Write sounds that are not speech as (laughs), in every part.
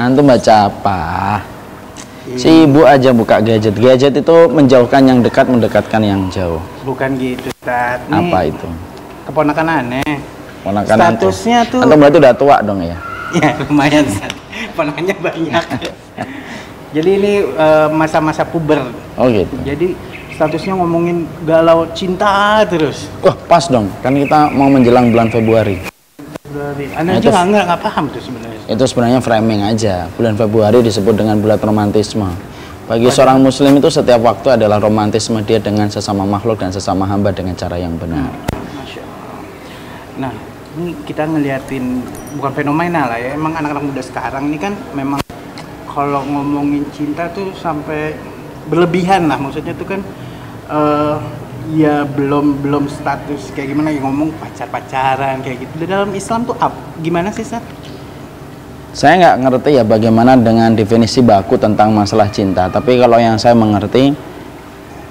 Antum baca apa? Si ibu aja buka gadget. Gadget itu menjauhkan yang dekat, mendekatkan yang jauh. Bukan gitu, Ustaz. Nih, Apa itu? Keponakan aneh. Ponakan antum. Statusnya tuh Antum berarti udah tua dong ya? ya lumayan, Ustaz. Ponakannya banyak. (laughs) Jadi ini eh, masa-masa puber. Oh gitu. Jadi statusnya ngomongin galau cinta terus. Wah pas dong, kan kita mau menjelang bulan Februari. Dari Nah, Anda itu- nggak nggak paham tuh sebenarnya. Itu sebenarnya framing aja. Bulan Februari disebut dengan bulan romantisme. Bagi seorang muslim itu setiap waktu adalah romantisme dia dengan sesama makhluk dan sesama hamba dengan cara yang benar. Masya Allah. Nah, ini kita ngeliatin bukan fenomena lah ya. Emang anak-anak muda sekarang ini kan memang kalau ngomongin cinta tuh sampai berlebihan lah. Maksudnya tuh kan eh ya belum belum status kayak gimana ya ngomong pacar-pacaran kayak gitu. Di dalam Islam tuh up, gimana sih, Sat? Saya nggak ngerti ya bagaimana dengan definisi baku tentang masalah cinta. Tapi kalau yang saya mengerti,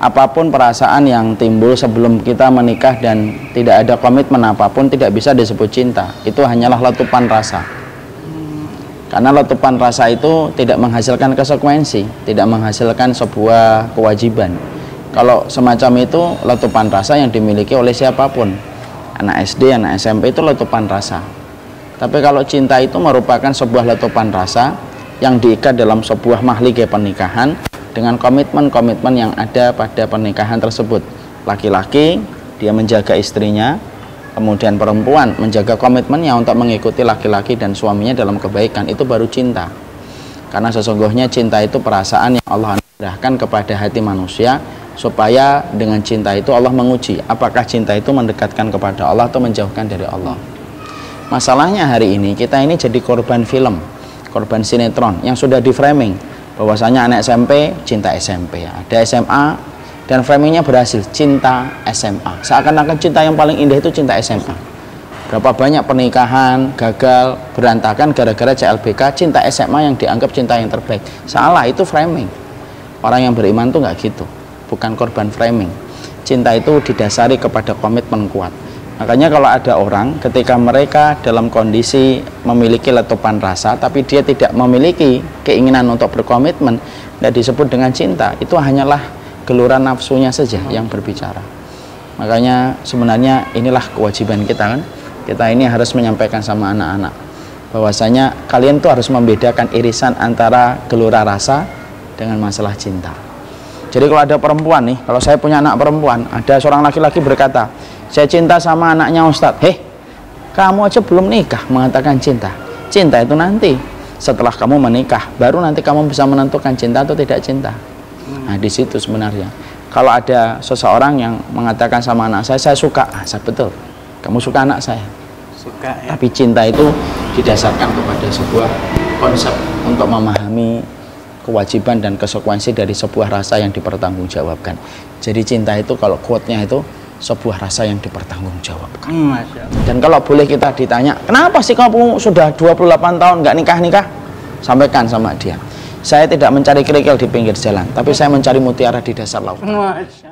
apa pun perasaan yang timbul sebelum kita menikah dan tidak ada komitmen apa pun tidak bisa disebut cinta. Itu hanyalah letupan rasa. Karena letupan rasa itu tidak menghasilkan konsekuensi, tidak menghasilkan sebuah kewajiban. Kalau semacam itu letupan rasa yang dimiliki oleh siapa pun. Anak SD, anak SMP itu letupan rasa. Tapi kalau cinta itu merupakan sebuah letupan rasa yang diikat dalam sebuah mahligai pernikahan dengan komitmen-komitmen yang ada pada pernikahan tersebut. Laki-laki dia menjaga istrinya, kemudian perempuan menjaga komitmennya untuk mengikuti laki-laki dan suaminya dalam kebaikan itu baru cinta. Karena sesungguhnya cinta itu perasaan yang Allah anugerahkan kepada hati manusia supaya dengan cinta itu Allah menguji apakah cinta itu mendekatkan kepada Allah atau menjauhkan dari Allah. Masalahnya hari ini kita ini jadi korban film, korban sinetron yang sudah di framing bahwasanya anak SMP cinta SMP, ada SMA dan framingnya berhasil cinta SMA. Seakan-akan cinta yang paling indah itu cinta SMA. Berapa banyak pernikahan gagal berantakan gara-gara CLBK cinta SMA yang dianggap cinta yang terbaik. Salah itu framing. Orang yang beriman tuh nggak gitu, bukan korban framing. Cinta itu didasari kepada komitmen kuat. Makanya kalau ada orang ketika mereka dalam kondisi memiliki letupan rasa tapi dia tidak memiliki keinginan untuk berkomitmen tidak disebut dengan cinta itu hanyalah geluran nafsunya saja yang berbicara. Makanya sebenarnya inilah kewajiban kita kan. Kita ini harus menyampaikan sama anak-anak bahwasanya kalian tuh harus membedakan irisan antara gelora rasa dengan masalah cinta. Jadi kalau ada perempuan nih, kalau saya punya anak perempuan, ada seorang laki-laki berkata, saya cinta sama anaknya Ustadz. Heh, kamu aja belum nikah mengatakan cinta. Cinta itu nanti setelah kamu menikah, baru nanti kamu bisa menentukan cinta atau tidak cinta. Nah di situ sebenarnya. Kalau ada seseorang yang mengatakan sama anak saya, saya suka, ah, saya betul. Kamu suka anak saya. Suka ya. Tapi cinta itu didasarkan kepada sebuah konsep untuk memahami kewajiban dan konsekuensi dari sebuah rasa yang dipertanggungjawabkan. Jadi cinta itu kalau quote-nya itu sebuah rasa yang dipertanggungjawabkan. Hmm. Dan kalau boleh kita ditanya, kenapa sih kamu sudah 28 tahun nggak nikah-nikah? Sampaikan sama dia. Saya tidak mencari kerikil di pinggir jalan, tapi saya mencari mutiara di dasar laut. Masya